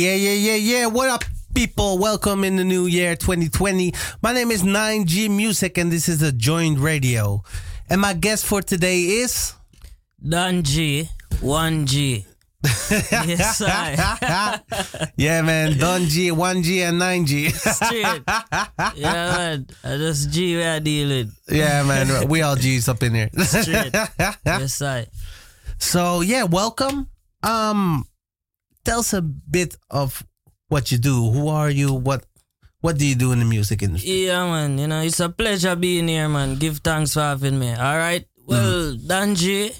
yeah, yeah. Yeah, yeah. What up, people? Welcome in the new year 2020. My name is 9G Music, and this is a joint radio. And my guest for today is Don G, 1G. yes, I. yeah, man. Don G, 1G, and 9G. Straight. Yeah, man. Uh, That's G we are dealing. yeah, man. We all G's up in here. Straight. Yes, I. so yeah, welcome. Um, tell us a bit of what you do. Who are you? What What do you do in the music industry? Yeah, man. You know, it's a pleasure being here, man. Give thanks for having me. All right. Well, Don G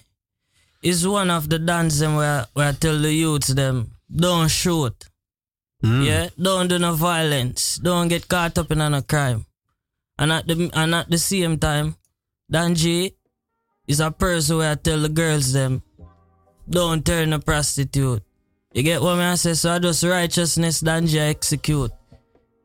is one of the dancers where, where I tell the youths them, don't shoot. Mm. Yeah, don't do no violence. Don't get caught up in no crime. And at the and at the same time, Dan G is a person where I tell the girls them, don't turn a prostitute. You get what I say? So I just righteousness Dan G execute.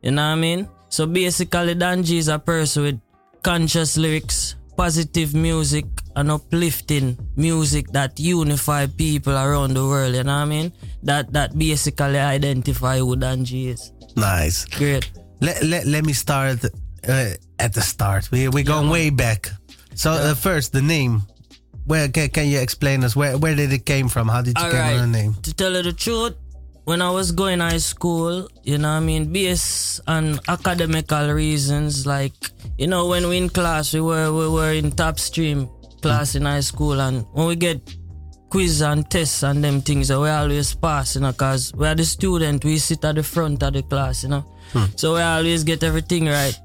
You know what I mean? So basically Dan G is a person with conscious lyrics, positive music, and uplifting music that unify people around the world, you know what I mean? That that basically identify who Dan G is. Nice. Great. Let, let, let me start uh, at the start. We, we're going way back. So uh, first, the name. Where can, can you explain us? Where where did it came from? How did you All get right. on the name? To tell you the truth, when I was going high school, you know what I mean, based on academical reasons, like, you know, when we in class, we were we were in top stream class in high school and when we get quiz and tests and them things, we always pass, you know, cause we are the student, we sit at the front of the class, you know. Hmm. So we always get everything right.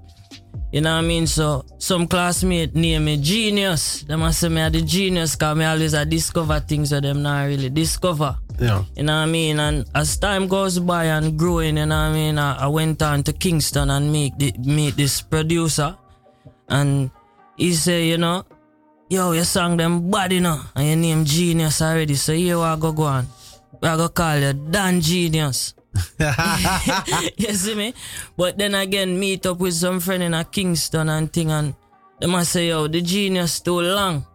You know what I mean? So some classmate name me genius. Them must say me are the genius cause me always I discover things that them not really discover. Yeah. You know what I mean? And as time goes by and growing, you know what I mean? I, I went on to Kingston and meet the, meet this producer. And he say, you know, yo, you song them bad, you know, and your name Genius already. So here I go go on. I go call you Dan Genius. you see me? But then again, meet up with some friend in a Kingston and thing and they must say, yo, the genius too long.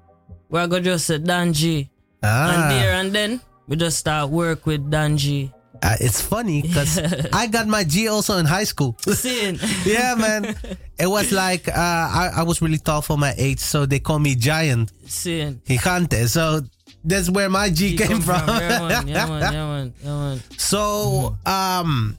We I go just say Dan G. And Ah, there and then we just start work with Dan G. uh, it's funny because I got my G also in high school. Yeah, man. It was like uh, I, I was really tall for my age, so they call me giant, Seeing. gigante. So that's where my G He came come from. Yeah, man, yeah, man, yeah, man, yeah, man. So, um,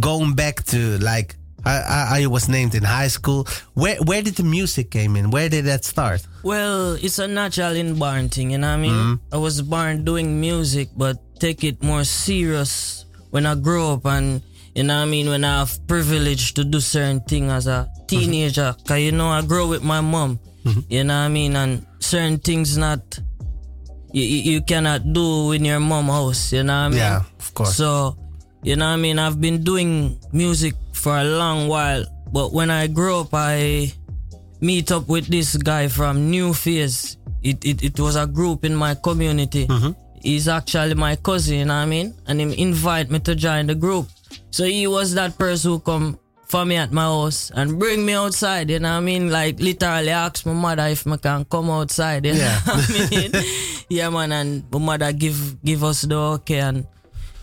going back to like I, I, I was named in high school. Where where did the music came in? Where did that start? Well, it's a natural in inborn thing, you know what I mean? Mm-hmm. I was born doing music, but take it more serious when I grow up and, you know what I mean, when I have privilege to do certain thing as a mm-hmm. teenager. Cause you know, I grow with my mom, mm-hmm. you know what I mean? And certain things not, you, you cannot do in your mom house, you know what I mean? Yeah, of course. So, you know what I mean? I've been doing music for a long while, but when I grew up, I meet up with this guy from New Phase. It, it, it was a group in my community. Mm-hmm. He's actually my cousin, you know what I mean? And him invite me to join the group. So he was that person who come for me at my house and bring me outside, you know what I mean? Like literally ask my mother if I can come outside, you Yeah. know what I mean? yeah man, and my mother give give us the okay and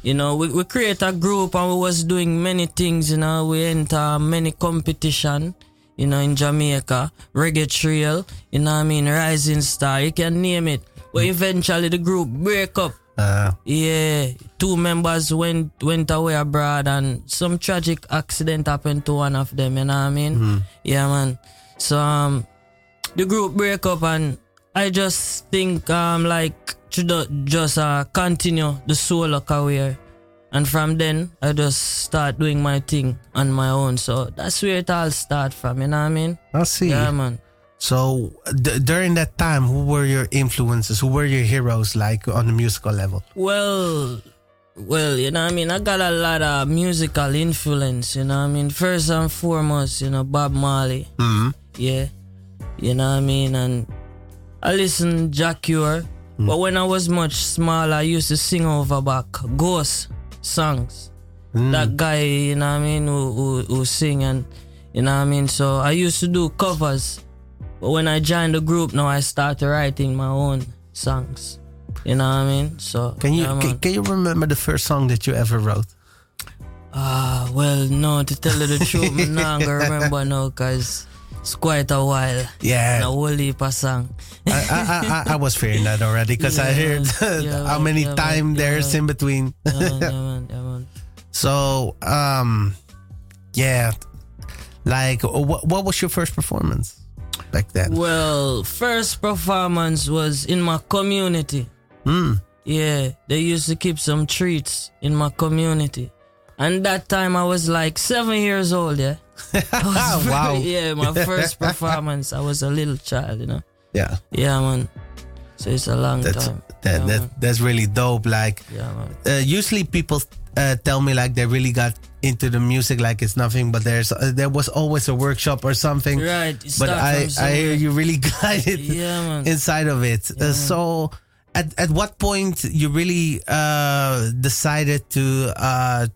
you know, we, we create a group and we was doing many things, you know, we enter many competition, you know, in Jamaica, Reggae Trail, you know what I mean, Rising Star, you can name it. But mm. eventually the group break up. Uh, Yeah, two members went went away abroad and some tragic accident happened to one of them, you know what I mean? Yeah man. So um the group break up and I just think um like to just uh continue the solo career. And from then I just start doing my thing on my own. So that's where it all start from, you know what I mean? I see. Yeah man. So d- during that time, who were your influences? Who were your heroes like on the musical level? Well, well, you know what I mean? I got a lot of musical influence, you know what I mean? First and foremost, you know, Bob Marley. hmm Yeah. You know what I mean? And I listen Jah Cure. But when I was much smaller, I used to sing over back ghost songs. That guy, you know what I mean, who, who, who sing and you know what I mean? So I used to do covers. But when I joined the group now I started writing my own songs. You know what I mean? So Can you yeah, can, can you remember the first song that you ever wrote? Ah, well, no, to tell you the truth, me not gonna remember now, cause it's quite a while. Yeah. A whole heap of song. I, I, I, I was fearing that already because I heard yeah, how many yeah, time man, there's yeah. in between. Yeah, man, yeah, man, yeah, man. So, um, yeah, like what, what was your first performance back then? Well, first performance was in my community. Hmm. Yeah, they used to keep some treats in my community. And that time I was like seven years old, yeah. Very- Wow. yeah, my first performance. I was a little child, you know. Yeah, Yeah, man. So it's a long that's time. that, yeah, that that's really dope. Like yeah, man. uh, usually people uh, tell me like they really got into the music like it's nothing, but there's uh, there was always a workshop or something. Right. But I I hear you really got it Yeah, inside of it. Uh, so at at what point you really uh, decided to uh,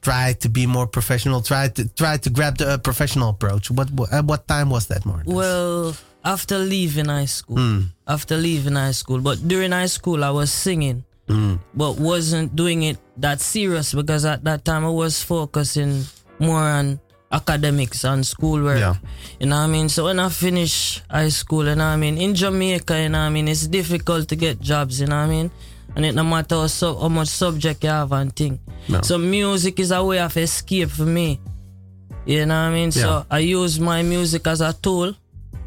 try to be more professional? Try to try to grab the uh, professional approach. What what- at what time was that, Martin? Well, after leaving high school, Hmm. after leaving high school, but during high school I was singing, Mm. but wasn't doing it that serious because at that time I was focusing more on academics and schoolwork. Yeah. You know what I mean? So when I finish high school, you know what I mean, in Jamaica, you know what I mean, it's difficult to get jobs, you know what I mean? And it no matter how, so, how much subject you have and thing. No. So music is a way of escape for me. You know what I mean? Yeah. So I use my music as a tool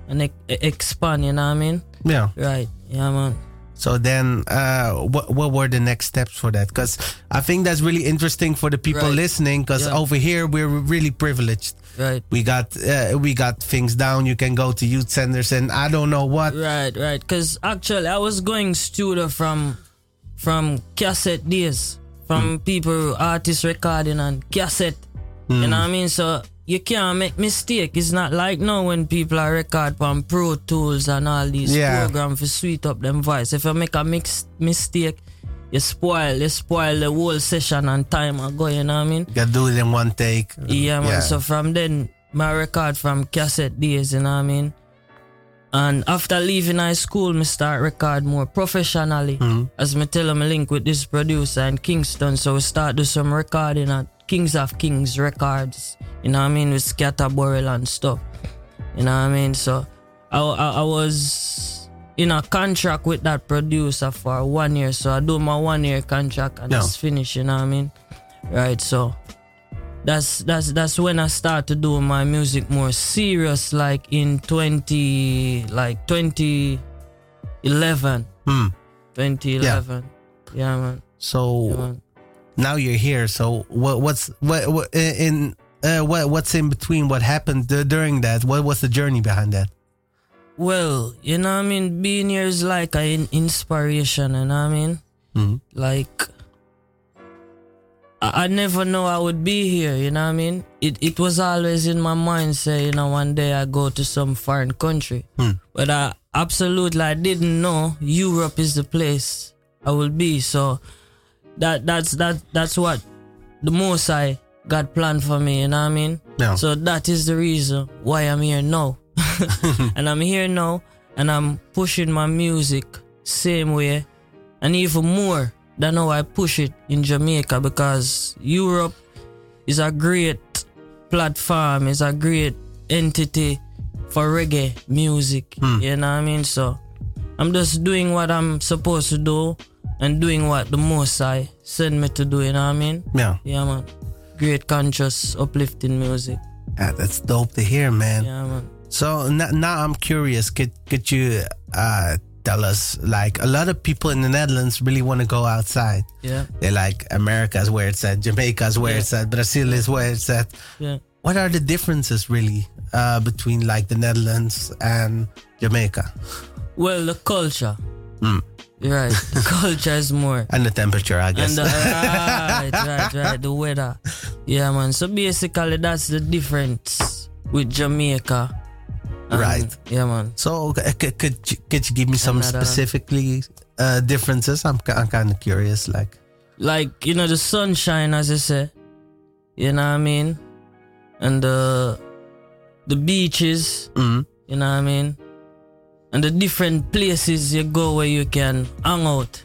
and expand, you know what I mean? Yeah. Right. Yeah, man. So then, uh, what what were the next steps for that? Because I think that's really interesting for the people Right. listening. Because Yeah. over here we're really privileged. Right. We got uh, we got things down. You can go to youth centers and I don't know what. Right, right. Because actually, I was going studio from from cassette days, from people, artists recording on cassette. You know what I mean? So you can't make mistake. It's not like now when people are record on Pro Tools and all these Yeah. programs to sweet up them voice. If you make a mix mistake, you spoil, you spoil the whole session and time ago. You know what I mean? You do it in one take. Yeah, man. Yeah. So from then, my record from cassette days, you know what I mean? And after leaving high school, me start record more professionally. Hmm. As me tell him, link with this producer in Kingston. So we start do some recording at Kings of Kings Records. You know what I mean? With Scatta Burrell and stuff. You know what I mean? So I, I, I was in a contract with that producer for one year. So I do my one year contract and Yeah. it's finished, you know what I mean? Right, so that's that's that's when I start to do my music more serious, like in twenty like twenty eleven. Hmm. Twenty eleven. Yeah. man. So Yeah, man. Now you're here. So what what's what, what in uh, what what's in between? What happened during that? What was the journey behind that? Well, you know what I mean? Being here is like an inspiration, you know what I mean? Mhm. Like I, I never know I would be here, you know what I mean? It it was always in my mind say, you know, one day I go to some foreign country. Hmm. But I absolutely I didn't know Europe is the place I will be. So that that's that that's what the most I got planned for me, you know what I mean? Yeah. So that is the reason why I'm here now. and I'm here now and I'm pushing my music same way and even more than how I push it in Jamaica because Europe is a great platform, is a great entity for reggae music. Hmm. You know what I mean? So I'm just doing what I'm supposed to do and doing what the most I send me to do, you know what I mean? Yeah. Yeah man. Great conscious uplifting music. Yeah, that's dope to hear, man. Yeah man. So n- now I'm curious. Could could you uh, tell us like a lot of people in the Netherlands really want to go outside? Yeah. They like America's where it's at, Jamaica's where Yeah. it's at, Brazil is where it's at. Yeah. What are the differences really uh, between like the Netherlands and Jamaica Well, the culture. Mm. Right. The culture is more. and the temperature? I guess. And the, right, right, right. The weather. Yeah, man. So basically, that's the difference with Jamaica. and- Right. Yeah, man. so c- c- could you, could you give me some Another- specifically uh, differences? I'm I'm kind of curious. Like Like, you know, the sunshine, as I say. You know what I mean? And the, the beaches. mm, You know what I mean? And the different places you go where you can hang out.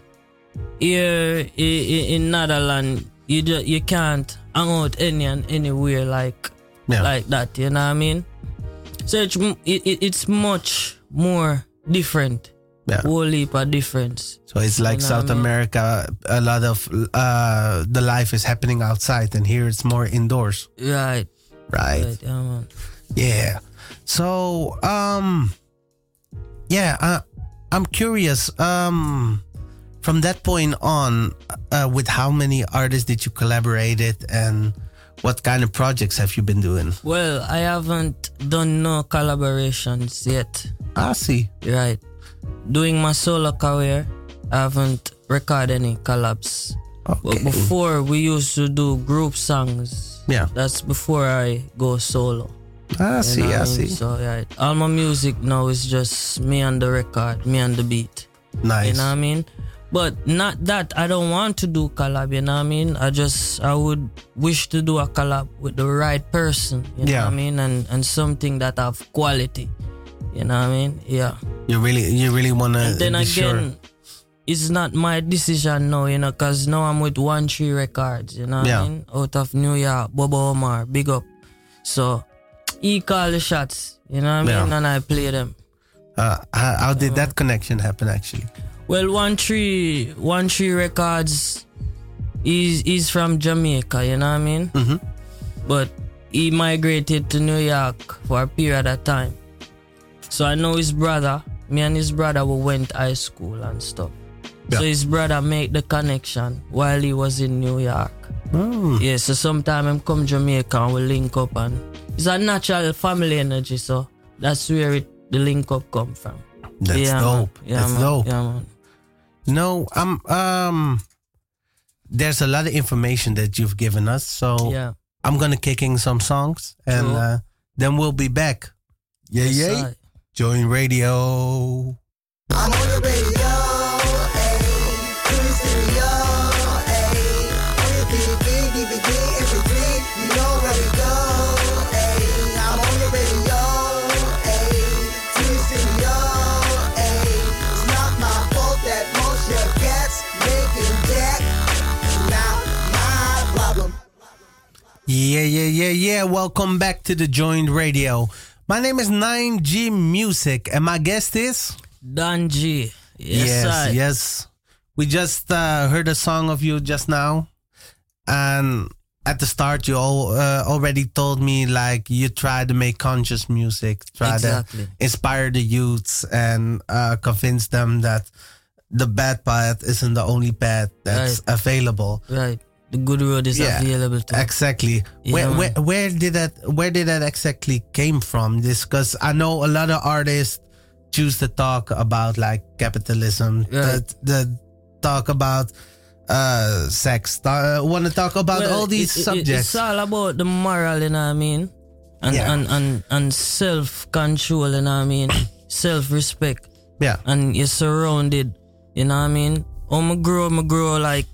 Here i- i- in Netherlands, you you can't hang out any and anywhere like Yeah. like that. You know what I mean? So it's it, it, it's much more different. Yeah. Whole heap of difference. So it's like You know South I mean? America. A lot of uh, the life is happening outside, and here it's more indoors, Right. right? Right. Yeah. Yeah. So, um, yeah, uh, I'm curious. Um, from that point on, uh, with how many artists did you collaborate? collaborated, and what kind of projects have you been doing? Well, I haven't done no collaborations yet. I see. Right. Doing my solo career, I haven't recorded any collabs. But before we used to do group songs. Yeah. That's before I go solo. Ah, I You see. know I mean? see. So yeah, All my music now is just me and the record, me and the beat. Nice. You know what I mean? But not that I don't want to do collab, you know what I mean? I just I would wish to do a collab with the right person, you know Yeah. what I mean? And and something that have quality. You know what I mean? Yeah. You really, you really wanna And then again, sure. it's not my decision now, you know, cause now I'm with One Tree Records, you know what Yeah. I mean? Out of New York, Bobo Omar, big up. So he call the shots, you know what I mean? Yeah. And I play them. Uh, how, how did that connection happen? Actually, Well, One Tree, One Tree Records, is is from Jamaica, you know what I mean? Mhm. But he migrated to New York for a period of time. So I know his brother. Me and his brother we went high school and stuff. So his brother made the connection while he was in New York. Hmm. Yeah, so sometime him come Jamaica and we link up and it's a natural family energy, so that's where it the link up come from. that's yeah, man. dope. Yeah, that's man. dope. Yeah, man. No, um, um, there's a lot of information that you've given us, so Yeah. I'm gonna kick in some songs, and Sure. uh, then we'll be back. Yeah, Yes, yeah. Join radio. I'm on the radio, Yeah, yeah, yeah, yeah. Welcome back to the Joint Radio. My name is 9G Music, and my guest is. Don G. Yes, yes, sir. yes. We just uh, heard a song of you just now, and at the start, you all uh, already told me like you try to make conscious music, try Exactly. to inspire the youths and uh, convince them that the bad path isn't the only path that's available. Right. The good road is Yeah, available to Exactly. Yeah, where, where where did that where did that exactly came from? This because I know a lot of artists choose to talk about like capitalism, Right. the, the talk about uh sex, uh, want to talk about Well, all these it- it- subjects. It's all about the moral, you know what I mean? And Yeah. and, and, and self control, you know what I mean? self respect. yeah, And you're surrounded, you know what I mean? Oh, me grow, my grow like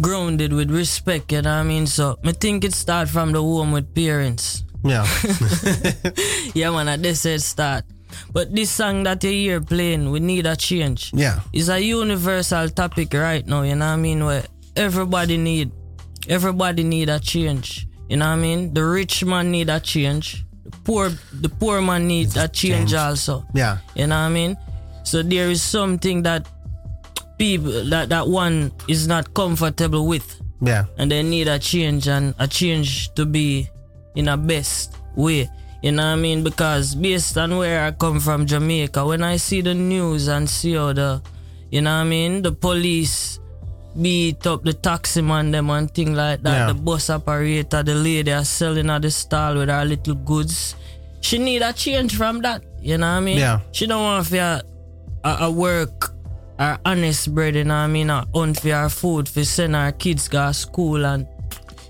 grounded with respect, you know what I mean? So, me think it start from the home with parents. yeah, Yeah, man, at this it start. But this song that you hear playing, we need a change. yeah, It's a universal topic right now, you know what I mean? Where everybody need, everybody need a change. You know what I mean? The rich man need a change. The poor, the poor man needs a change, change. also. yeah, You know what I mean? So there is something that people that that one is not comfortable with, yeah, and they need a change and a change to be in a best way. You know what I mean? Because based on where I come from, Jamaica, when I see the news and see how the, you know what I mean, the police beat up the taxi man them and thing like that, Yeah. the bus operator, the lady are selling at the stall with her little goods. She need a change from that. You know what I mean? Yeah. She don't want to a, a, a work or honest bread, you know what I mean? Or unfair food for send her kids go to school and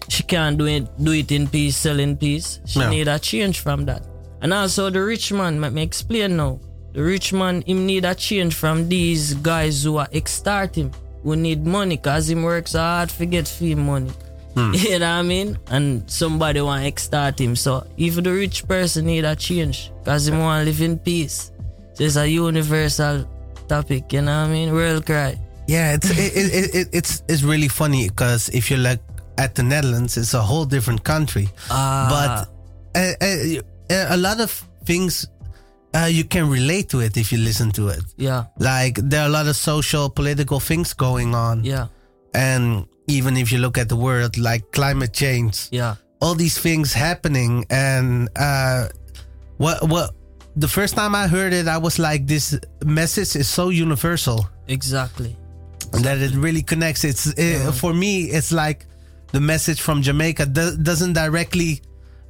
she can't do it do it in peace, sell in peace. She Yeah. need a change from that. And also the rich man, let me explain now. The rich man, him need a change from these guys who are extort him, who need money cause him works hard to get fee money. Hmm. You know what I mean? And somebody want to extort him. So if the rich person need a change, cause him want to live in peace. There's a universal topic, you know what I mean? World cry. yeah. It's it, it, it, it's it's really funny because if you like at the Netherlands, it's a whole different country. Ah, but uh, uh, a lot of things uh, you can relate to it if you listen to it. yeah, Like there are a lot of social, political things going on, yeah, and even if you look at the world, like climate change, yeah, all these things happening, and uh, what what the first time I heard it, I was like, this message is so universal exactly. that it really connects. It's it, for me, it's like the message from Jamaica do- doesn't directly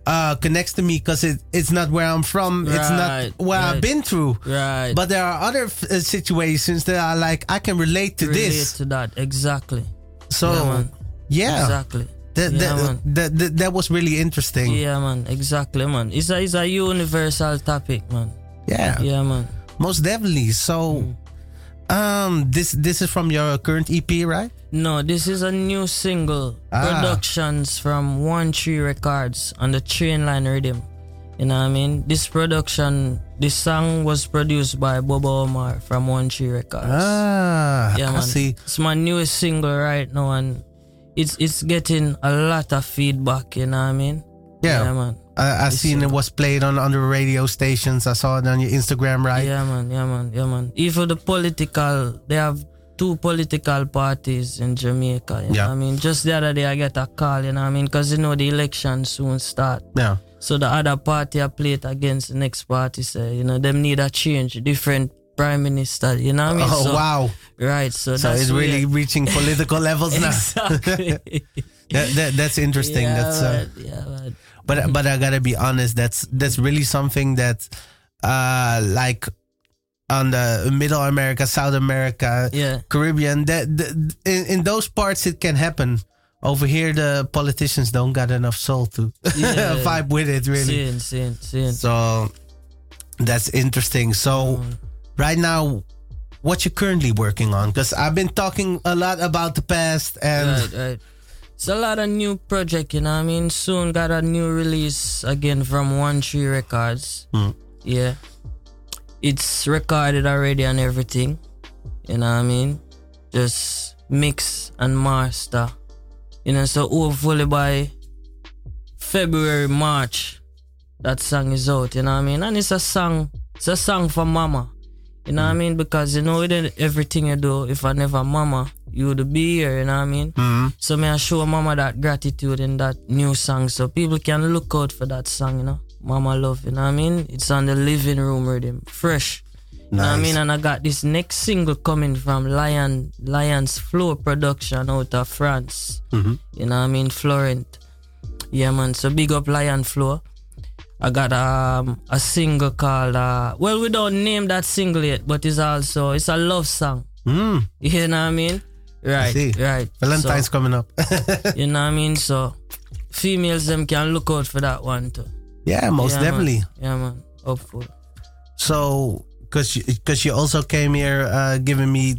uh, connects to me because it, it's not where I'm from. it's not Right, I've been through. Right. But there are other f- uh, situations that are like I can relate to relate this. to that exactly. So Yeah, yeah, Exactly. That, Yeah, that, man. that, that that was really interesting. Yeah, man. Exactly, man. It's a it's a universal topic, man. Yeah, Yeah, man. most definitely. So, um, this this is from your current EP, right? No, this is a new single. Ah. Productions from One Tree Records on the Trainline Rhythm. You know what I mean? This production, this song was produced by Bobo Omar from One Tree Records. Ah, yeah, I man. see. It's my newest single right now, and it's it's getting a lot of feedback. You know what I mean? Yeah, yeah man. I, I seen it was played on on the radio stations. I saw it on your Instagram, right? Yeah, man. Yeah, man. Yeah, man. Even the political, they have two political parties in Jamaica. You Yeah. know what I mean? Just the other day, I get a call, you know what I mean? Because, you know, the election soon start. Yeah. So the other party I played against the next party say, you know, them need a change, different prime minister. You know what I mean? Oh so, wow! Right. So, So it's really reaching political levels now. That, that that's interesting. yeah, that's uh, man. yeah, man. but but I gotta be honest. That's that's really something that uh like on the Middle America, South America, Yeah. Caribbean. That, that in in those parts it can happen. Over here, the politicians don't got enough soul to Yeah. vibe with it. Really. Seeing, seeing, seeing. So that's interesting. So Mm. Right now, what you're currently working on? Because I've been talking a lot about the past and Right, right. It's a lot of new project, you know what I mean? Soon got a new release again from One Tree Records. Hmm. Yeah. It's recorded already and everything. You know what I mean? Just mix and master. You know, so hopefully by February, March, that song is out, you know what I mean? And it's a song, it's a song for mama. You know what I mean? Because you know, with everything you do, if I never mama, you would be here, you know what I mean? Mhm. So may I show mama that gratitude in that new song so people can look out for that song, you know? Mama love, you know what I mean? It's on the living room rhythm. Fresh. You know what I mean? And I got this next single coming from Lion Lion's Flow production out of France. Mhm. You know what I mean? Florent. Yeah man. So big up Lion Flow. I got um, a single called uh, well we don't name that single yet, but it's also it's a love song. Mm, You know what I mean? Right, see. right. Valentine's coming up. You know what I mean? So females them can look out for that one too. yeah, most Yeah, man. definitely. Yeah man. Hopeful. So, because you, cause you also came here uh, giving me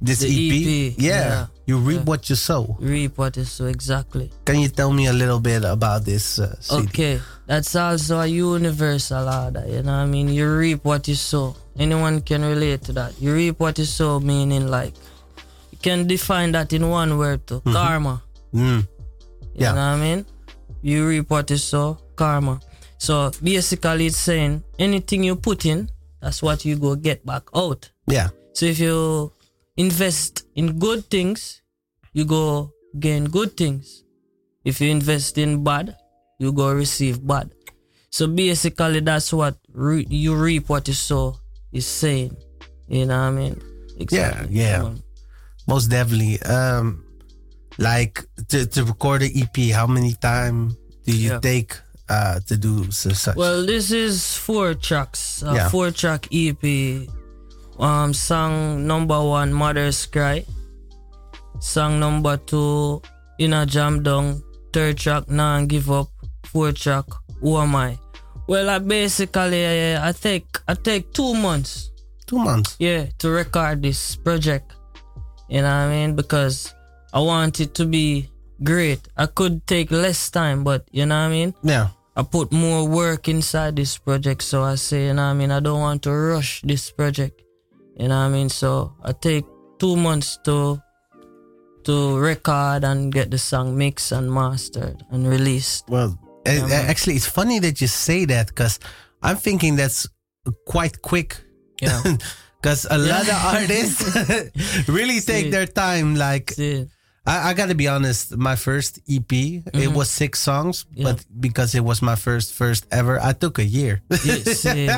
this EP. EP, Yeah. yeah. You reap Yeah. what you sow. Reap what is so exactly. Can you tell me a little bit about this uh, CD? Okay, that's also a universal order. You know what I mean? You reap what you sow. Anyone can relate to that. You reap what you sow, meaning like you can define that in one word too. Karma. Mm, You Yeah. know what I mean? You reap what you sow, karma. So basically it's saying anything you put in, that's what you go get back out. yeah. So if you invest in good things, you go gain good things. If you invest in bad, you go receive bad. So basically, that's what re- you reap what you sow is saying. You know what I mean? yeah. man. Most definitely. Um, like to, to record an EP, how many time do you Yeah. take uh, to do so, such? Well, this is four tracks. Uh, Yeah. Four track EP. Um, song number one, Mother's Cry. Song number two, Inner Jam Down. Third track, Nah Give Up. Fourth track, Who Am I? Well, I basically uh, I take I take two months, Two months. yeah, to record this project. You know what I mean? Because I want it to be great. I could take less time, but you know what I mean? Yeah. I put more work inside this project. So I say, you know what I mean? I don't want to rush this project. You know what I mean? So I take two months to to record and get the song mixed and mastered and released. Well, Yeah, man. actually, it's funny that you say that because I'm thinking that's quite quick. Yeah. Because a lot of artists really take their time. Like, See, I, I got to be honest, my first EP, it was six songs, Mm-hmm. Yeah. but because it was my first, first ever, I took a year. you see.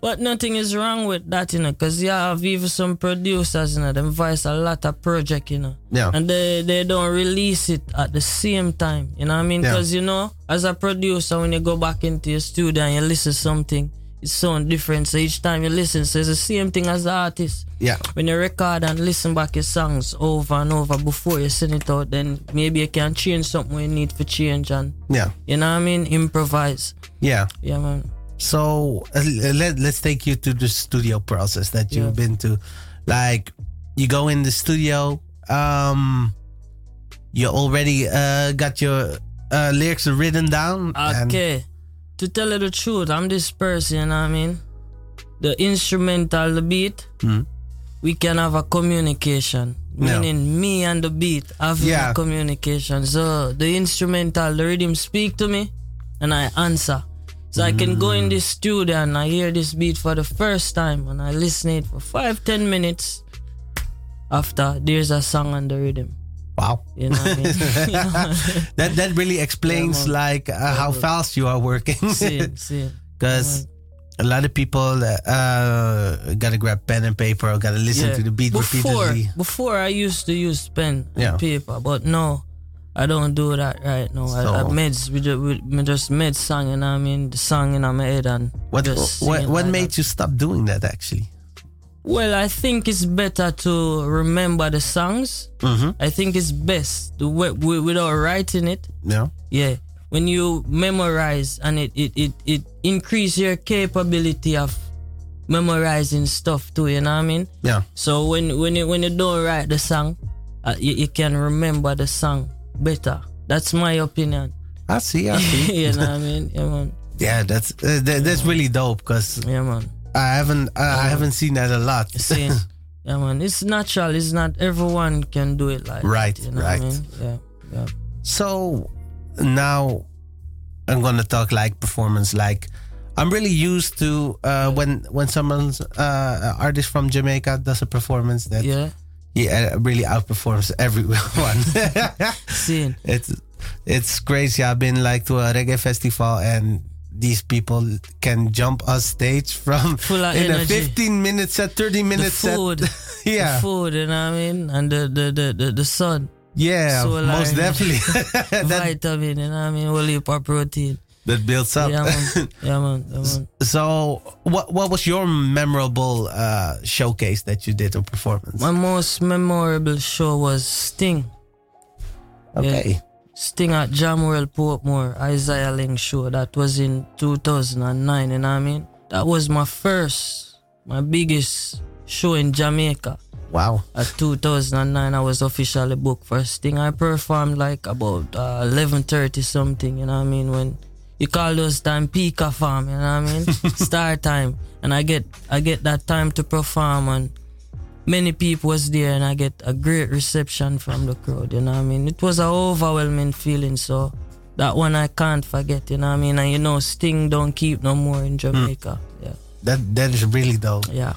But nothing is wrong with that, you know, because you have even some producers, you know, them voice a lot of project, you know. Yeah. And they, they don't release it at the same time, you know what I mean? Yeah. Because, you know, as a producer, when you go back into your studio and you listen to something, it sounds different. So each time you listen, so it's the same thing as the artist. yeah. When you record and listen back your songs over and over before you send it out, then maybe you can change something you need for change and, Yeah. you know what I mean? Improvise. Yeah. Yeah, man. So uh, let, let's take you to the studio process that you've Yeah. been to. Like, you go in the studio, um, you already uh, got your uh, lyrics written down. and- Okay. To tell you the truth, I'm this person, you know what I mean? The instrumental, the beat, Mhm. we can have a communication. Yeah. Meaning me and the beat have Yeah. a communication. So the instrumental, the rhythm speak to me and I answer. So I can go in this studio and I hear this beat for the first time and I listen it for five, ten minutes. After there's a song on the rhythm. Wow. You know I mean? You know? That that really explains man. like uh, how fast you are working. see, see. Because a lot of people uh, gotta grab pen and paper or gotta listen to the beat before, repeatedly. Before I used to use pen Yeah. and paper, but no, I don't do that right now. I, I So- meds, we just, we, just made song, and I mean? The song in my head and What what, what like made that. you stop doing that actually? Well, I think it's better to remember the songs. Mm-hmm. I think it's best to, wi- wi- without writing it. Yeah. Yeah. When you memorize and it, it, it, it increase your capability of memorizing stuff too, you know what I mean? Yeah. So when when you when you don't write the song, uh, you, you can remember the song better. That's my opinion. I see. I see. you know what I mean? Yeah man. yeah, that's uh, that, that's really dope because Yeah man. I haven't uh, I haven't seen that a lot. You see? yeah man. It's natural. It's not everyone can do it like Right, that, you know right. I mean? Yeah. Yeah. So now I'm gonna talk like performance. Like I'm really used to uh, when when someone's uh, artist from Jamaica does a performance that Yeah. he uh, really outperforms everyone. Seeing. it's it's crazy. I've been like to a reggae festival and these people can jump on stage from Full in energy. a 15 minute set, 30 The food. set. yeah, The food, you know what I mean? And the the the, the, the sun. yeah, So most definitely. that vitamin, you know what I mean? Whole heap of protein. that builds up. Yeah man. Yeah man. Yeah, man. So, what what was your memorable uh, showcase that you did or performance? My most memorable show was Sting. okay, Sting at Jamworld Portmore, Isaiah Laing show. That was in 2009, you know what I mean? That was my first, my biggest show in Jamaica. wow, At 2009, I was officially booked for Sting. I performed like about uh, 11.30 something, you know what I mean? When you call those time peak of farm, you know what I mean? Star time. And I get I get that time to perform and many people was there and I get a great reception from the crowd, you know what I mean? It was an overwhelming feeling, so that one I can't forget, you know what I mean? And you know Sting don't keep no more in hmm. Jamaica. Yeah. that that is really dope. Yeah.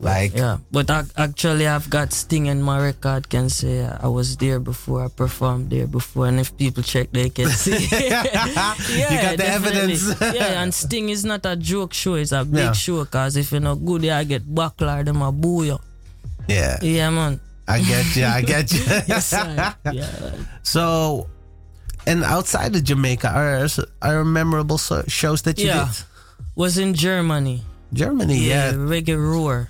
Like, Yeah, but ac- actually, I've got Sting in my record. Can say I was there before. I performed there before, and if people check, they can see. yeah, You got the definitely. evidence. yeah, and Sting is not a joke show; it's a big Yeah. show. Cause if you're not good, I get backlash. Them a boo you. Yeah, Yeah, man. I get you, I get you. Yes, yeah. so, and outside of Jamaica, are are memorable so- shows that you Yeah. did? Was in Germany. Germany, yeah, yeah. Reggae Roar.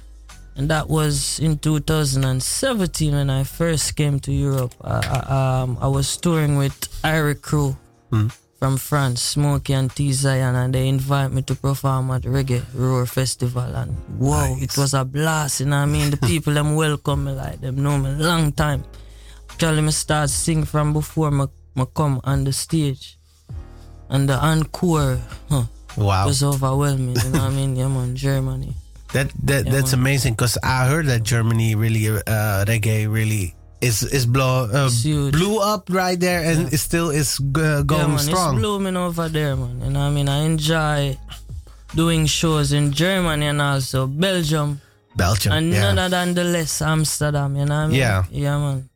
And that was in 2017 when I first came to Europe. I, I, um, I was touring with Ira Crew Hmm. From France, Smokey and T Zion, and they invite me to perform at Reggae Roar Festival. And whoa, Nice. it was a blast, you know what I mean? The people them welcome me like them know me a long time. Actually, me start sing from before me, me come on the stage. And the encore, huh, Wow, was overwhelming, you know what I mean? Yeah, man, Germany. that that Yeah, that's man. amazing because I heard that Germany really uh, reggae really is is blow uh, blew up right there and it still is uh, yeah, man, strong. It's blooming over there, man. You know what I mean? I enjoy doing shows in Germany and also Belgium. Belgium. and yeah. none other than the less Amsterdam, you know what I mean? Yeah. Yeah, man.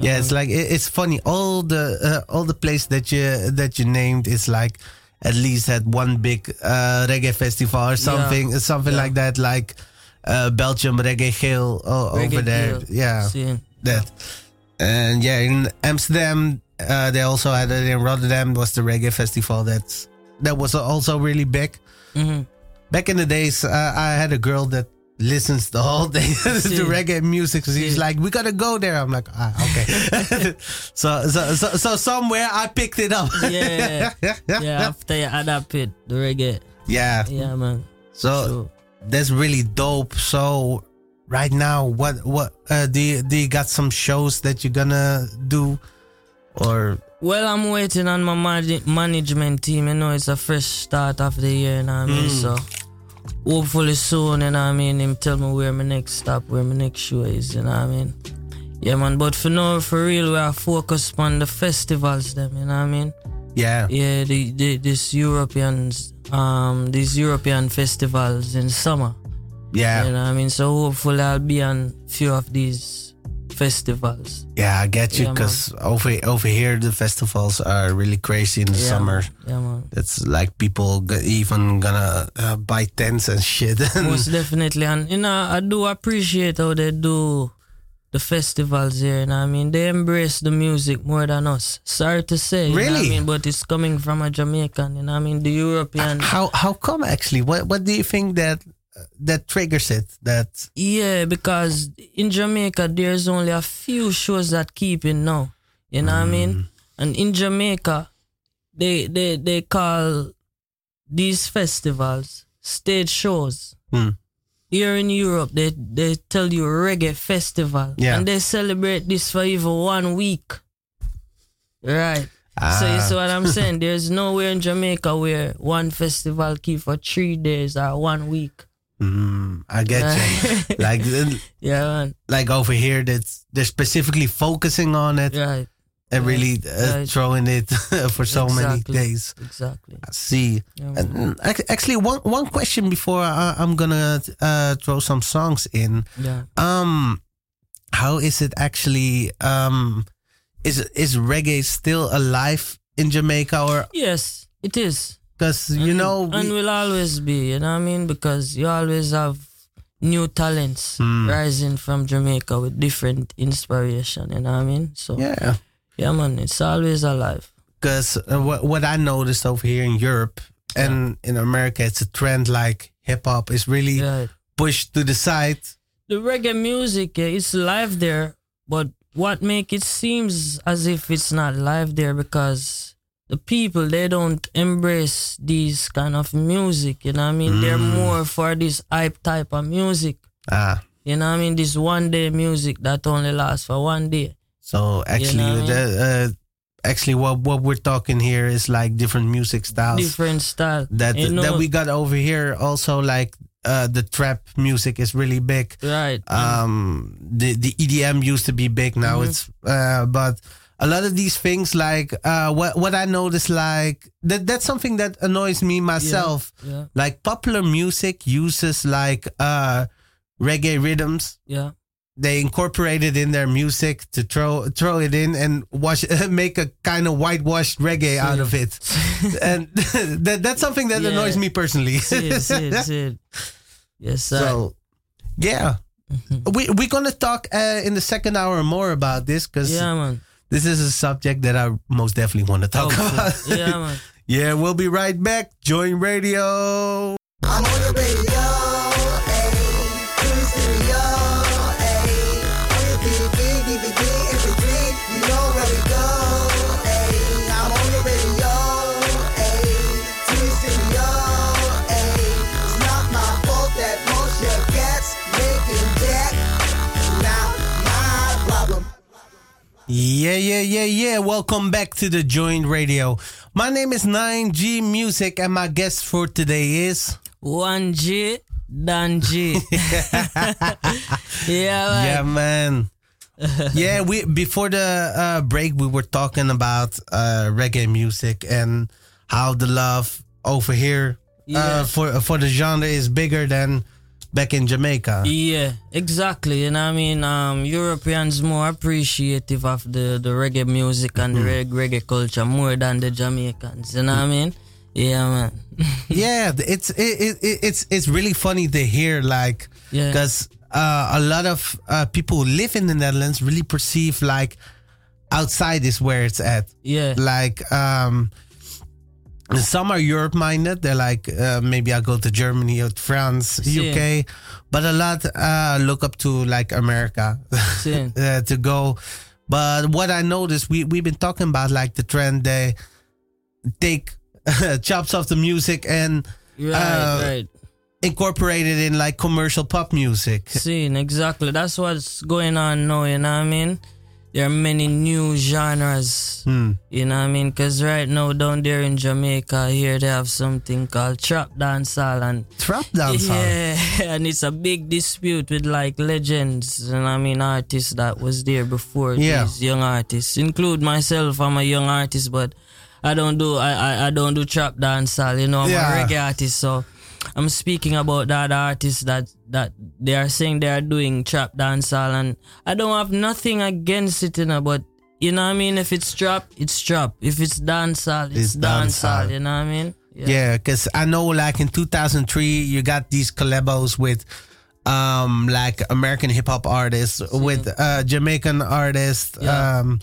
Yeah, it's like it, it's funny. All the uh, all the place that you that you named is like at least had one big uh, reggae festival or something, something Yeah. like that. Like uh, Belgium Reggae Geel o- over Reggae there. Geel. Yeah, See, that. And yeah, in Amsterdam, uh, they also had it in Rotterdam was the reggae festival. That's that was also really big. mhm. Back in the days, uh, I had a girl that listens the whole day to reggae music. So she's like, "We gotta go there." I'm like, "Ah, okay." so, so, so, so somewhere I picked it up. Yeah. yeah, after you adapt it, the reggae. yeah. Yeah, man. So So, that's really dope. So right now, what, what, uh, do you, do you got some shows that you're gonna do, or well, I'm waiting on my man- management team. You know, it's a fresh start of the year, you know what I mean? Mm. So, hopefully soon, you know what I mean? Him tell me where my next stop, where my next show is, you know what I mean? Yeah, man. But for now, for real, we are focused on the festivals, them, you know what I mean? yeah, Yeah, the, the this Europeans, um, these European festivals in summer. Yeah, You know what I mean? So hopefully I'll be on few of these festivals. yeah. I get you Yeah, because over over here the festivals are really crazy in the yeah, summer. Man. Yeah, man. That's like people even gonna uh, buy tents and shit. Most definitely. And, you know, I do appreciate how they do the festivals here. You know I mean? They embrace the music more than us. Sorry to say. You know what Really? I mean? But it's coming from a Jamaican. You know what I mean? The European. how how come actually? What what do you think that that triggers it? That Yeah, because in Jamaica there's only a few shows that keep it now. You know what I mean? And in Jamaica, they they they call these festivals stage shows. Hmm. Here in Europe, they they tell you reggae festival, Yeah. and they celebrate this for even one week. Right. Ah. So you Ah. see what I'm saying? There's nowhere in Jamaica where one festival keep for three days or one week. Mm, I get you. like Yeah, man. like over here, that's they're specifically focusing on it Right. and really uh, right. throwing it for so many days. Exactly. I see. Yeah. And mm, actually, one one question before I, I'm gonna uh, throw some songs in. Yeah. Um, how is it actually? Um, is is reggae still alive in Jamaica or Yes, it is. Because you And- know and we- will always be. You know what I mean? Because you always have new talents Hmm. rising from Jamaica with different inspiration. You know what I mean? So yeah, yeah man, it's always alive. because uh, what what I noticed over here in Europe and in America, it's a trend like hip hop is really Right. pushed to the side. The reggae music, yeah, it's live there, but what make it seems as if it's not live there because the people they don't embrace these kind of music. You know what I mean? They're Mm. more for this hype type of music. Ah, You know what I mean? This one day music that only lasts for one day. so actually, what I mean? the, uh, actually, what what we're talking here is like different music styles. Different style. that You know- that we got over here also like uh the trap music is really big Right. um the the edm used to be big now Mhm. it's uh but a lot of these things like uh what what i noticed like that that's something that annoys me myself yeah. like popular music uses like uh reggae rhythms Yeah. they incorporate it in their music to throw throw it in and wash make a kind of whitewashed reggae out of it and that, that's something that Yeah. annoys me personally. see it, see it, see it. Yes, sir. so, yeah, Mhm. we we're gonna talk uh, in the second hour or more about this because yeah, man. This is a subject that I most definitely want to talk Oh, about. yeah, man. yeah, we'll be right back. Join radio. I'm on the radio, Yeah, yeah, yeah, yeah. Welcome back to the Joint Radio. My name is 9G Music, and my guest for today is. One G, Dan G. yeah, man. Yeah, man. yeah, we before the uh, break we were talking about uh, reggae music and how the love over here Yeah. uh, for for the genre is bigger than back in Jamaica. Yeah, exactly. you And I mean, um, Europeans more appreciative of the, the reggae music and the reg- reggae culture more than the Jamaicans. You know what I mean? Yeah, man. yeah, it's it, it, it's it's really funny to hear like Yeah. because uh, a lot of uh, people who live in the Netherlands really perceive like outside is where it's at. yeah. Like um, some are Europe minded. They're like uh, maybe I go to Germany or France, Yeah. UK, but a lot uh, look up to like America Same. uh, to go. But what I noticed, we we've been talking about like the trend they take chops off the music and Right, Uh, right. incorporate it in like commercial pop music. Scene, exactly. That's what's going on now, you know what I mean? There are many new genres, Hmm. you know what I mean? Because right now down there in Jamaica, here they have something called trap dancehall and Trap dancehall. Yeah, and it's a big dispute with like legends, and I mean artists that was there before Yeah. these young artists, include myself. I'm a young artist, but I don't do I I, I don't do trap dancehall. You know, I'm Yeah. a reggae artist, so I'm speaking about that other artists that that they are saying they are doing trap dancehall, and I don't have nothing against it, you know, but. You know what I mean? If it's trap, it's trap. If it's dancehall, it's, It's dancehall. dancehall. You know what I mean? Yeah, because I know like in 2003 you got these collabos with um like American hip hop artists with uh Jamaican artists. Yeah. Um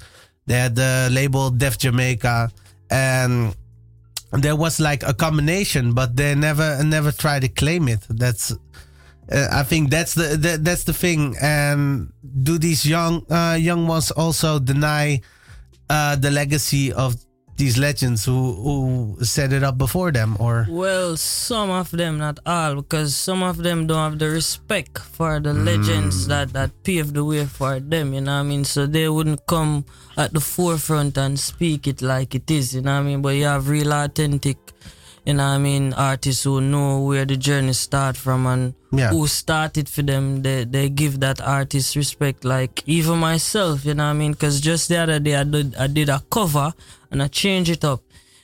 they had the label Def Jamaica and there was like a combination but they never never tried to claim it. That's uh, I think that's the, the that's the thing and do these young uh young ones also deny uh the legacy of these legends who who set it up before them or Well, some of them, not all, because some of them don't have the respect for the legends that, that paved the way for them, you know what I mean? So they wouldn't come at the forefront and speak it like it is, you know what I mean? But you have real authentic, you know what I mean, artists who know where the journey start from and Yeah. who started for them, they, they give that artist respect. Like even myself, you know what I mean? Because just the other day I did, I did a cover and I changed it up.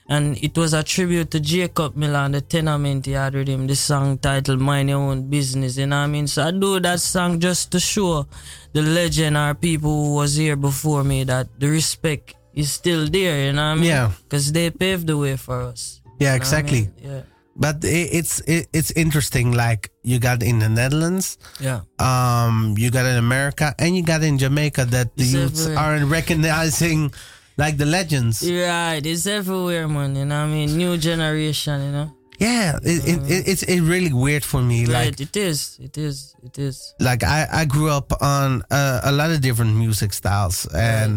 And it was a tribute to Jacob Miller, the tenement he had with him, the song titled Mind Your Own Business, you know what I mean? So I do that song just to show the legend or people who was here before me that the respect is still there, you know what I mean? Yeah. Because they paved the way for us. Yeah what I exactly mean? Yeah. but i it's it, it's interesting like you got in the netherlands Yeah. um you got in america and you got in jamaica that the It's youths everywhere. aren't recognizing like the legends Right, it's everywhere, man. You know I mean? New generation, you know? yeah it, it, it, it's it really weird for me like it is. It is. It is. like I, I grew up on uh, a lot of different music styles and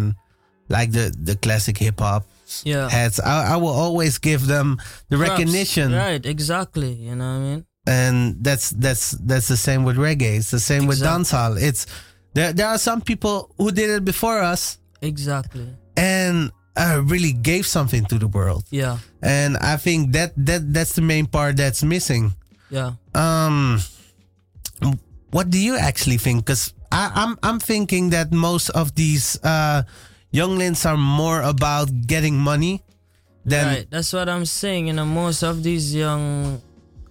like the the classic hip hop Yeah. heads I, I will always give them the Props. recognition Right, exactly. You know what I mean? and that's that's that's the same with reggae it's the same with dancehall it's there there are some people who did it before us Exactly. and uh, really gave something to the world Yeah. and i think that that that's the main part that's missing Yeah. um what do you actually think because i'm i'm thinking that most of these uh younglings are more about getting money than right. That's what I'm saying. You know, most of these young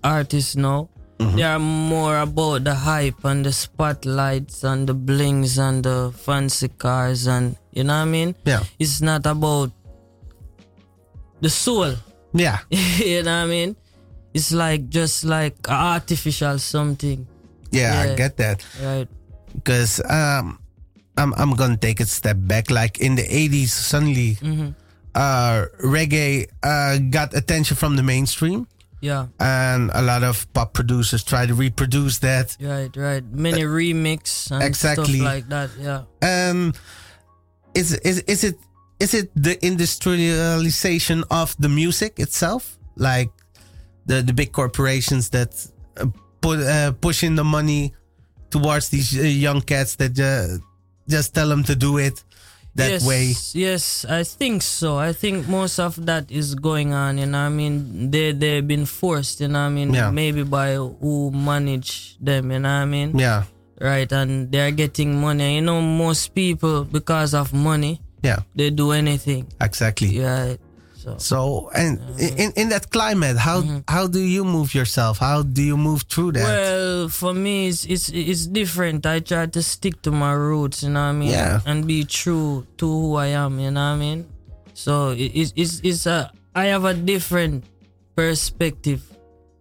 artists now, Mm-hmm. they are more about the hype and the spotlights and the blings and the fancy cars and you know what I mean? yeah It's not about the soul. yeah you know what I mean? It's like just like artificial something, yeah, i get that right? because um I'm I'm gonna take a step back. Like in the '80s, suddenly Mm-hmm. uh, reggae uh, got attention from the mainstream, Yeah, and a lot of pop producers try to reproduce that. right, right. Many remix and exactly. stuff like that. Yeah, And is is is it is it the industrialization of the music itself, like the the big corporations that uh, put uh, pushing the money towards these uh, young cats that uh, just tell them to do it that yes, way? Yes, I think so. I think most of that is going on. You know, I mean, they they've been forced. You know, I mean, Yeah. maybe by who manage them. You know, what I mean, Yeah. right? And they're getting money. You know, most people because of money Yeah, they do anything, exactly. right? So So, and in in that climate, how how do you move yourself? How do you move through that? Well, for me, it's, it's it's different. I try to stick to my roots, you know what I mean, Yeah. and be true to who I am, you know what I mean. So it, it's it's it's a I have a different perspective.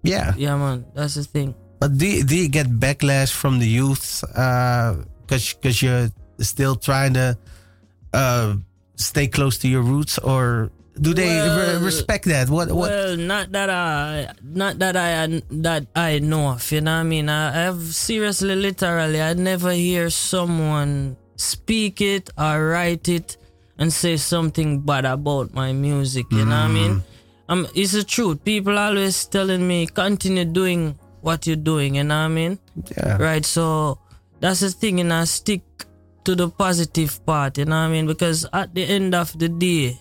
yeah, Yeah, man, that's the thing. but do you, do you get backlash from the youth? Because because you're still trying to uh, stay close to your roots, or do they Well, re- respect that? What what? Well, not that I, not that I, that I know of. You know what I mean? I, I've seriously, literally, I never hear someone speak it or write it and say something bad about my music. You know what I mean? Um, it's the truth. People always telling me continue doing what you're doing. You know what I mean? yeah, Right. So that's the thing, and I stick to the positive part. You know what I mean? Because at the end of the day,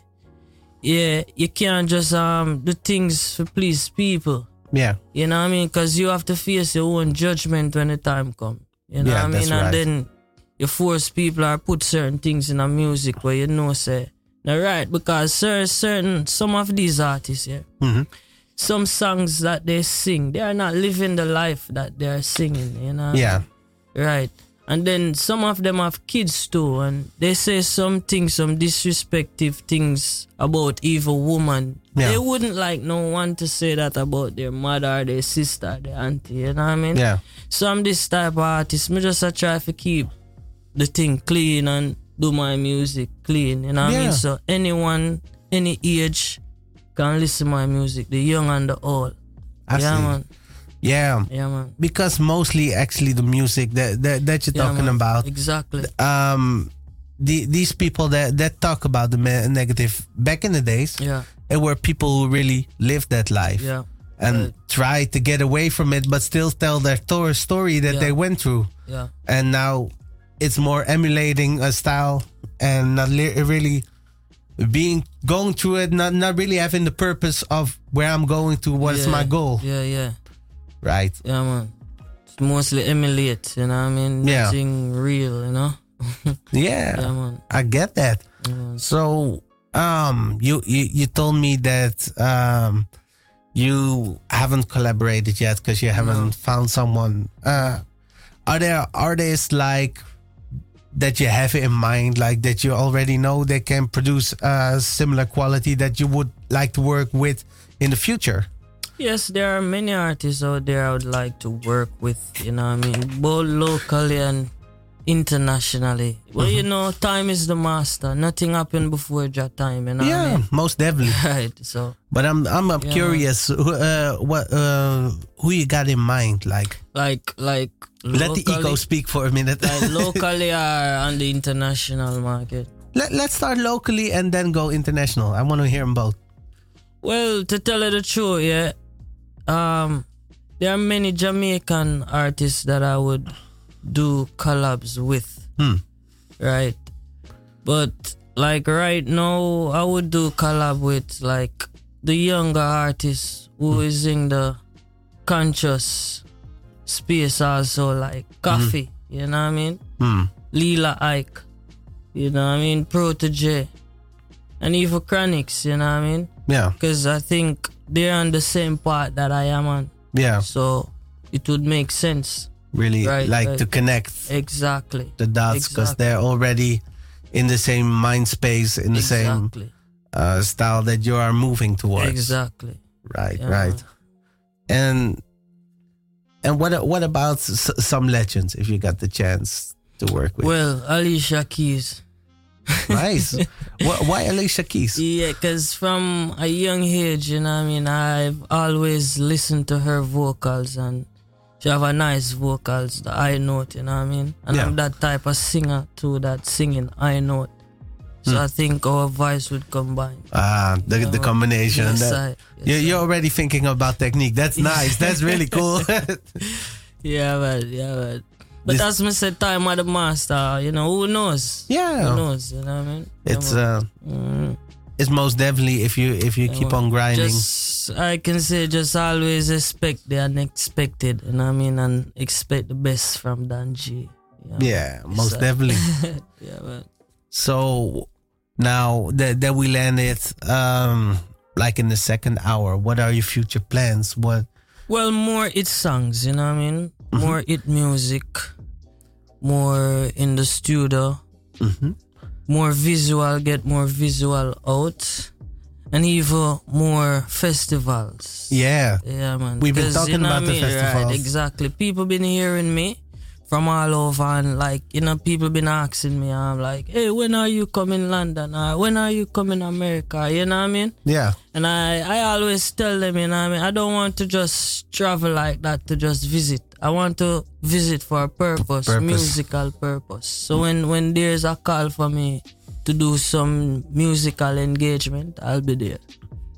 yeah, you can't just um do things to please people. yeah, You know what I mean? Because you have to face your own judgment when the time comes. You know Yeah, what I mean? And right. then you force people or put certain things in a music where you know say, now right, because cer- certain some of these artists, yeah, Mhm. some songs that they sing, they are not living the life that they are singing. You know? yeah. Right. And then some of them have kids too, and they say some things, some disrespectful things about evil woman. Yeah. They wouldn't like no one to say that about their mother, their sister, their auntie. You know what I mean? yeah, So I'm this type of artist. Me just a try to keep the thing clean and do my music clean. You know what I mean? So anyone, any age, can listen my music. The young and the old. I yeah, see. man. Yeah. Yeah, man. Because mostly, actually, the music that that, that you're Yeah, talking man. about, Exactly. um, the, these people that that talk about the negative back in the days, Yeah. it were people who really lived that life Yeah. and right. try to get away from it, but still tell their tor- story that Yeah. they went through. Yeah. And now it's more emulating a style and not li- really being going through it, not not really having the purpose of where I'm going to, what is yeah. my goal, Yeah, yeah. Right? Yeah, man. It's mostly emulate, you know what I mean? Yeah. Nothing real, you know? Yeah, Yeah, man. I get that. Yeah. So, um, you, you you told me that um, you haven't collaborated yet because you haven't found someone. Uh, are there artists like that you have in mind, like that you already know they can produce uh, similar quality that you would like to work with in the future? Yes, there are many artists out there I would like to work with, you know what I mean? Both locally and internationally. Well, Mm-hmm. you know, time is the master. Nothing happened before that time, you know what I yeah, mean? most definitely. Right, so But I'm I'm, Yeah. curious, uh, what uh, who you got in mind? Like, like like let the ego speak for a minute. like locally or on the international market. Let, let's start locally and then go international. I want to hear them both. Well, to tell you the truth, yeah, um, there are many Jamaican artists that I would do collabs with, Hmm. right? But like right now, I would do collab with like the younger artists who is in the conscious space also, like Koffee, you know what I mean? Hmm. Lila Ike, you know what I mean? Protoje, and even Chronixx, you know what I mean? Yeah, because I think they're on the same part that I am on. yeah, So it would make sense. really Right, like to connect Exactly. the dots because Exactly. they're already in the same mind space, in the same uh, style that you are moving towards. Exactly. Right, Yeah. right. And and what what about s- some legends if you got the chance to work with? Well, Alicia Keys. nice. Wh- Why Alicia Keys? Yeah, because from a young age, you know what I mean, I've always listened to her vocals and she have a nice vocals, the high note, you know what I mean? And Yeah. I'm that type of singer too, that singing high note. So Hmm. I think our voice would combine. Ah, the the combination. Yes, that- I, yes, you're, you're already thinking about technique. That's nice. That's really cool. Yeah, but Yeah, man. But This- as me said, time of the master. You know, who knows? Yeah. Who knows? You know what I mean? It's uh, Mm. it's most definitely if you if you Yeah, keep on grinding. Just I can say just always expect the unexpected, you know what I mean, and expect the best from Dan G. you know? yeah, most So- definitely. yeah, man. So now that that we landed, um, like in the second hour, what are your future plans? What? Well, more it songs, you know what I mean? Mm-hmm. More it music, more in the studio, Mhm. more visual, get more visual out, and even more festivals. Yeah, Yeah, man. We've been talking you know about what the festivals. Right, exactly. People been hearing me from all over, and like you know, people been asking me. I'm like, hey, when are you coming London? Or when are you coming America? You know what I mean? yeah, And I, I always tell them, you know what I mean? I don't want to just travel like that to just visit. I want to visit for a purpose, Purpose. musical purpose. So when, when there's a call for me to do some musical engagement, I'll be there.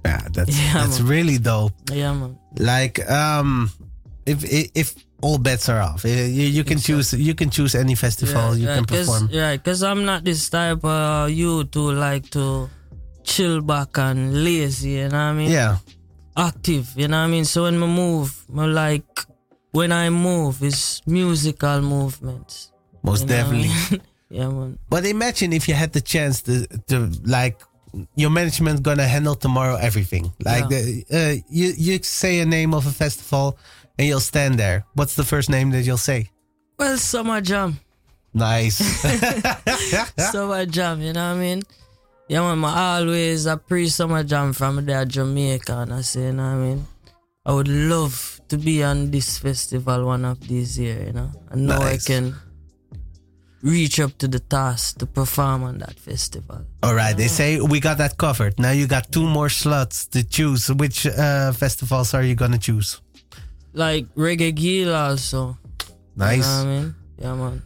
yeah. That's Yeah, that's man. really dope. Yeah, man. Like, um, if if, if all bets are off, you, you can choose you can choose any festival you can perform. Yeah, because I'm not this type of you to like to chill back and lazy, you know what I mean? Yeah, active, you know what I mean? So when I move, I like when I move, it's musical movements. most you know what I definitely. mean? yeah, man. But imagine if you had the chance to to like your management gonna handle tomorrow everything. Like the, uh, you you say a name of a festival and you'll stand there. What's the first name that you'll say? Well, summer jam, Nice. summer jam, you know what I mean? Yeah, man, I always a pre summer jam from there Jamaica, and I say, you know what I mean? I would love to be on this festival one of these years, you know? And now Nice. I can reach up to the task to perform on that festival. All right, they say we got that covered. Now you got two more slots to choose. Which uh, festivals are you gonna choose? Like Reggae Geel also. You Nice. know what I mean? Yeah, man.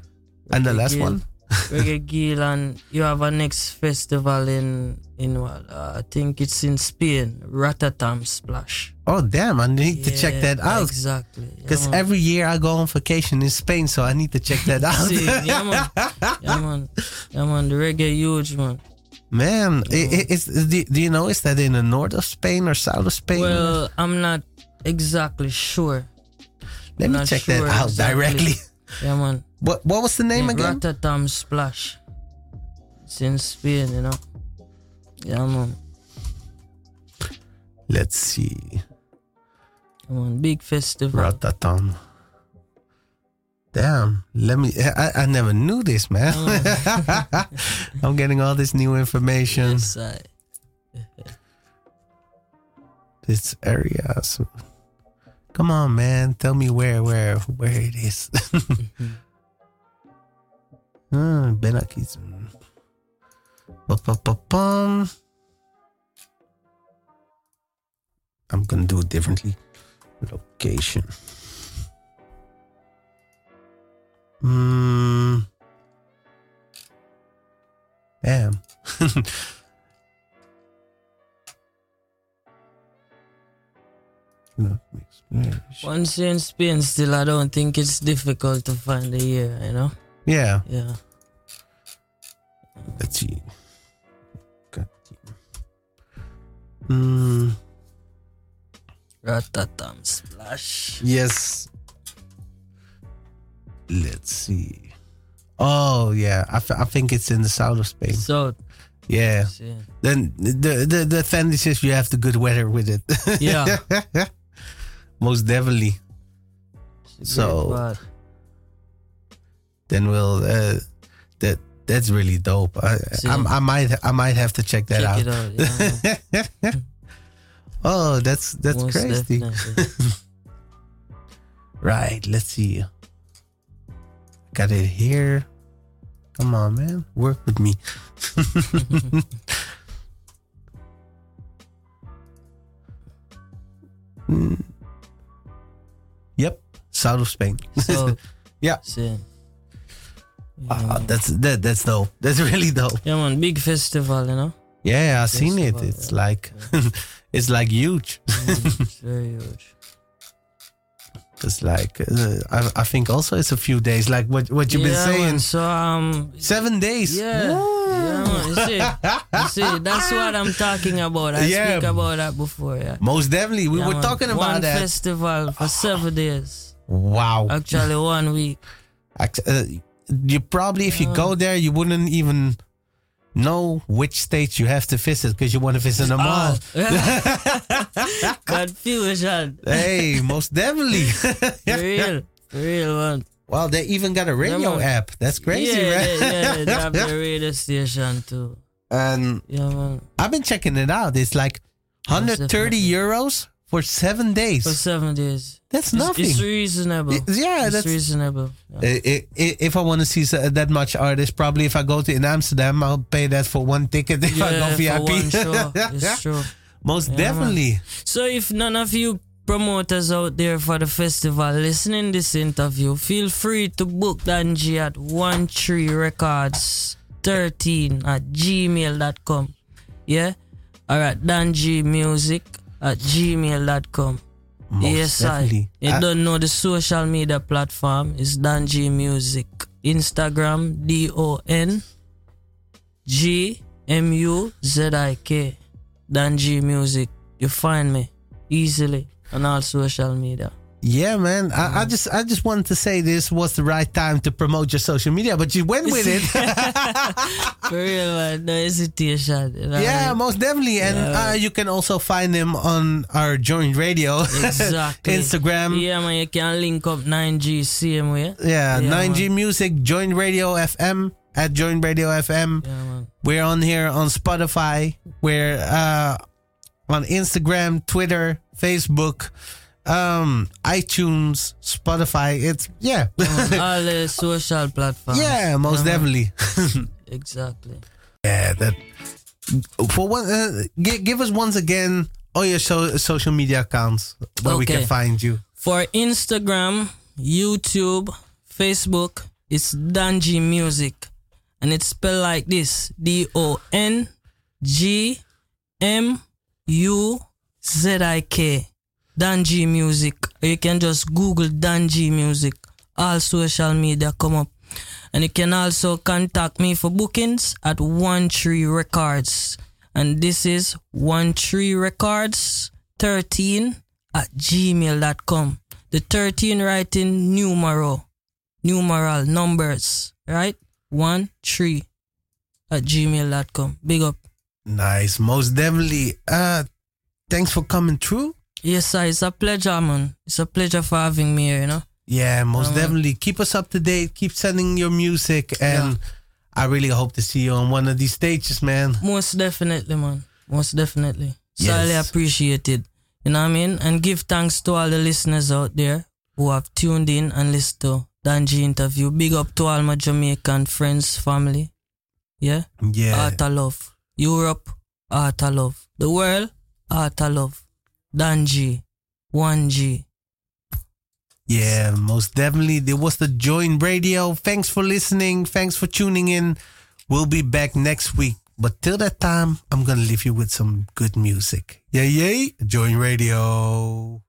And the last one? Reggae Geel, and you have a next festival in in what? Uh, I think it's in Spain. Rototom Splash. Oh damn! I need to check that out Exactly. Because man. every year I go on vacation in Spain, so I need to check that out. See, yeah, man. Yeah, man. Yeah, man. The reggae huge, man. Man, i- is, do, do you know is that in the north of Spain or south of Spain? Well, I'm not exactly sure. Let me check sure that out exactly. directly. Yeah, man. What what was the name again? Rototom Splash. It's in Spain, you know. Yeah, man. Let's see. Yeah, man. Big festival. Rototom. Damn, let me. I, I never knew this, man. I'm getting all this new information. Yes, I. This area. So, come on, man. Tell me where, where, where it is. Ah, Benakis. Ba-ba-ba-bum. I'm gonna do it differently. Location. Hmm. Damn. No, Once you're in Spain, still, I don't think it's difficult to find a year, you know? Yeah, Yeah. let's see. Got Hmm. Rototom Splash. Yes. Let's see. Oh yeah, I, I think it's in the south of Spain. So, Yeah. yeah. Then the the the advantage is you have the good weather with it. Yeah. Most definitely. So. Then we'll uh, that that's really dope. I, I I might I might have to check that Check out. it out. Yeah, oh, that's that's most crazy. Right, let's see. Got it here. Come on, man. Work with me. Mm. Yep, south of Spain. So, Yeah. see. Ah, that's that that's dope. That's really dope. Yeah, man, big festival, you know? Yeah, I've seen it. It's yeah. like it's like huge. Mm, it's very huge. It's like uh, I, I think also it's a few days, like what what you've yeah, been saying. So um, Seven days. yeah, yeah. You see, you see, that's what I'm talking about. I Yeah. speak about that before. Yeah, Most definitely. We Yeah, were man. talking about one that. festival for seven days. wow. Actually, one week. Uh, you probably, if you go there, you wouldn't even know which states you have to visit because you want to visit them all. Confusion. hey, most definitely. Real. Real, man. well, they even got a radio man. app. That's crazy, yeah, right? Yeah, yeah, they have the radio station too. and Yeah, man. I've been checking it out. It's like 130 definitely. euros for seven days. For seven days. That's It's, nothing. it's reasonable. It- yeah, it's that's- reasonable. Yeah. If I want to see that much artist, probably if I go to in Amsterdam, I'll pay that for one ticket if I go Yeah, VIP. for one show. It's true. Most Yeah, definitely. So if none of you promoters out there for the festival listening this interview, feel free to book Dan G at one tree records 13 at gmail.com. Yeah? Alright, Dan G music at gmail.com. Most yes, I. definitely. You Uh, don't know the social media platform is Dan G Music. Instagram D O N G M U Z I K. Dan G Music. You find me easily on all social media. Yeah, man. I, I just I just wanted to say this was the right time to promote your social media, but you went with it. For real, man. No hesitation. You know yeah, most definitely. And Yeah. uh, you can also find him on our joint radio, Exactly. Instagram. Yeah, man. You can link up 9G same way. Yeah, Yeah, 9G Music, Joint Radio FM at Joint Radio FM. Yeah. We're on here on Spotify. We're uh, on Instagram, Twitter, Facebook, um, iTunes, Spotify. It's yeah, the social platforms. yeah, most Yeah, definitely. Exactly. yeah, that for one. Uh, give, give us once again all your so, social media accounts where we can find you. For Instagram, YouTube, Facebook, it's Dan G Music. And it's spelled like this D O N G M U Z I K. Dan G Music. You can just Google Dan G Music. All social media come up. And you can also contact me for bookings at One Tree Records. And this is One Tree Records 13 at gmail.com. The 13 writing numero, numeral numbers, right? One, three at gmail.com. Big up. Nice, most definitely. Uh, thanks for coming through. Yes, sir. It's a pleasure, man. It's a pleasure for having me here, you know? Yeah, most Um, definitely. Keep us up to date. Keep sending your music, and I really hope to see you on one of these stages, man. Most definitely, man. Most definitely. Yes. Highly appreciated. You know what I mean? And give thanks to all the listeners out there who have tuned in and listened to Dan G interview. Big up to all my Jamaican friends, family. Yeah? Yeah, Art of Love. Europe, Art of Love. The world, Art of Love. Dan G, 1G. yeah, most definitely. There was the Joint Radio. Thanks for listening. Thanks for tuning in. We'll be back next week. But till that time, I'm gonna leave you with some good music. Yeah, yay! Joint Radio.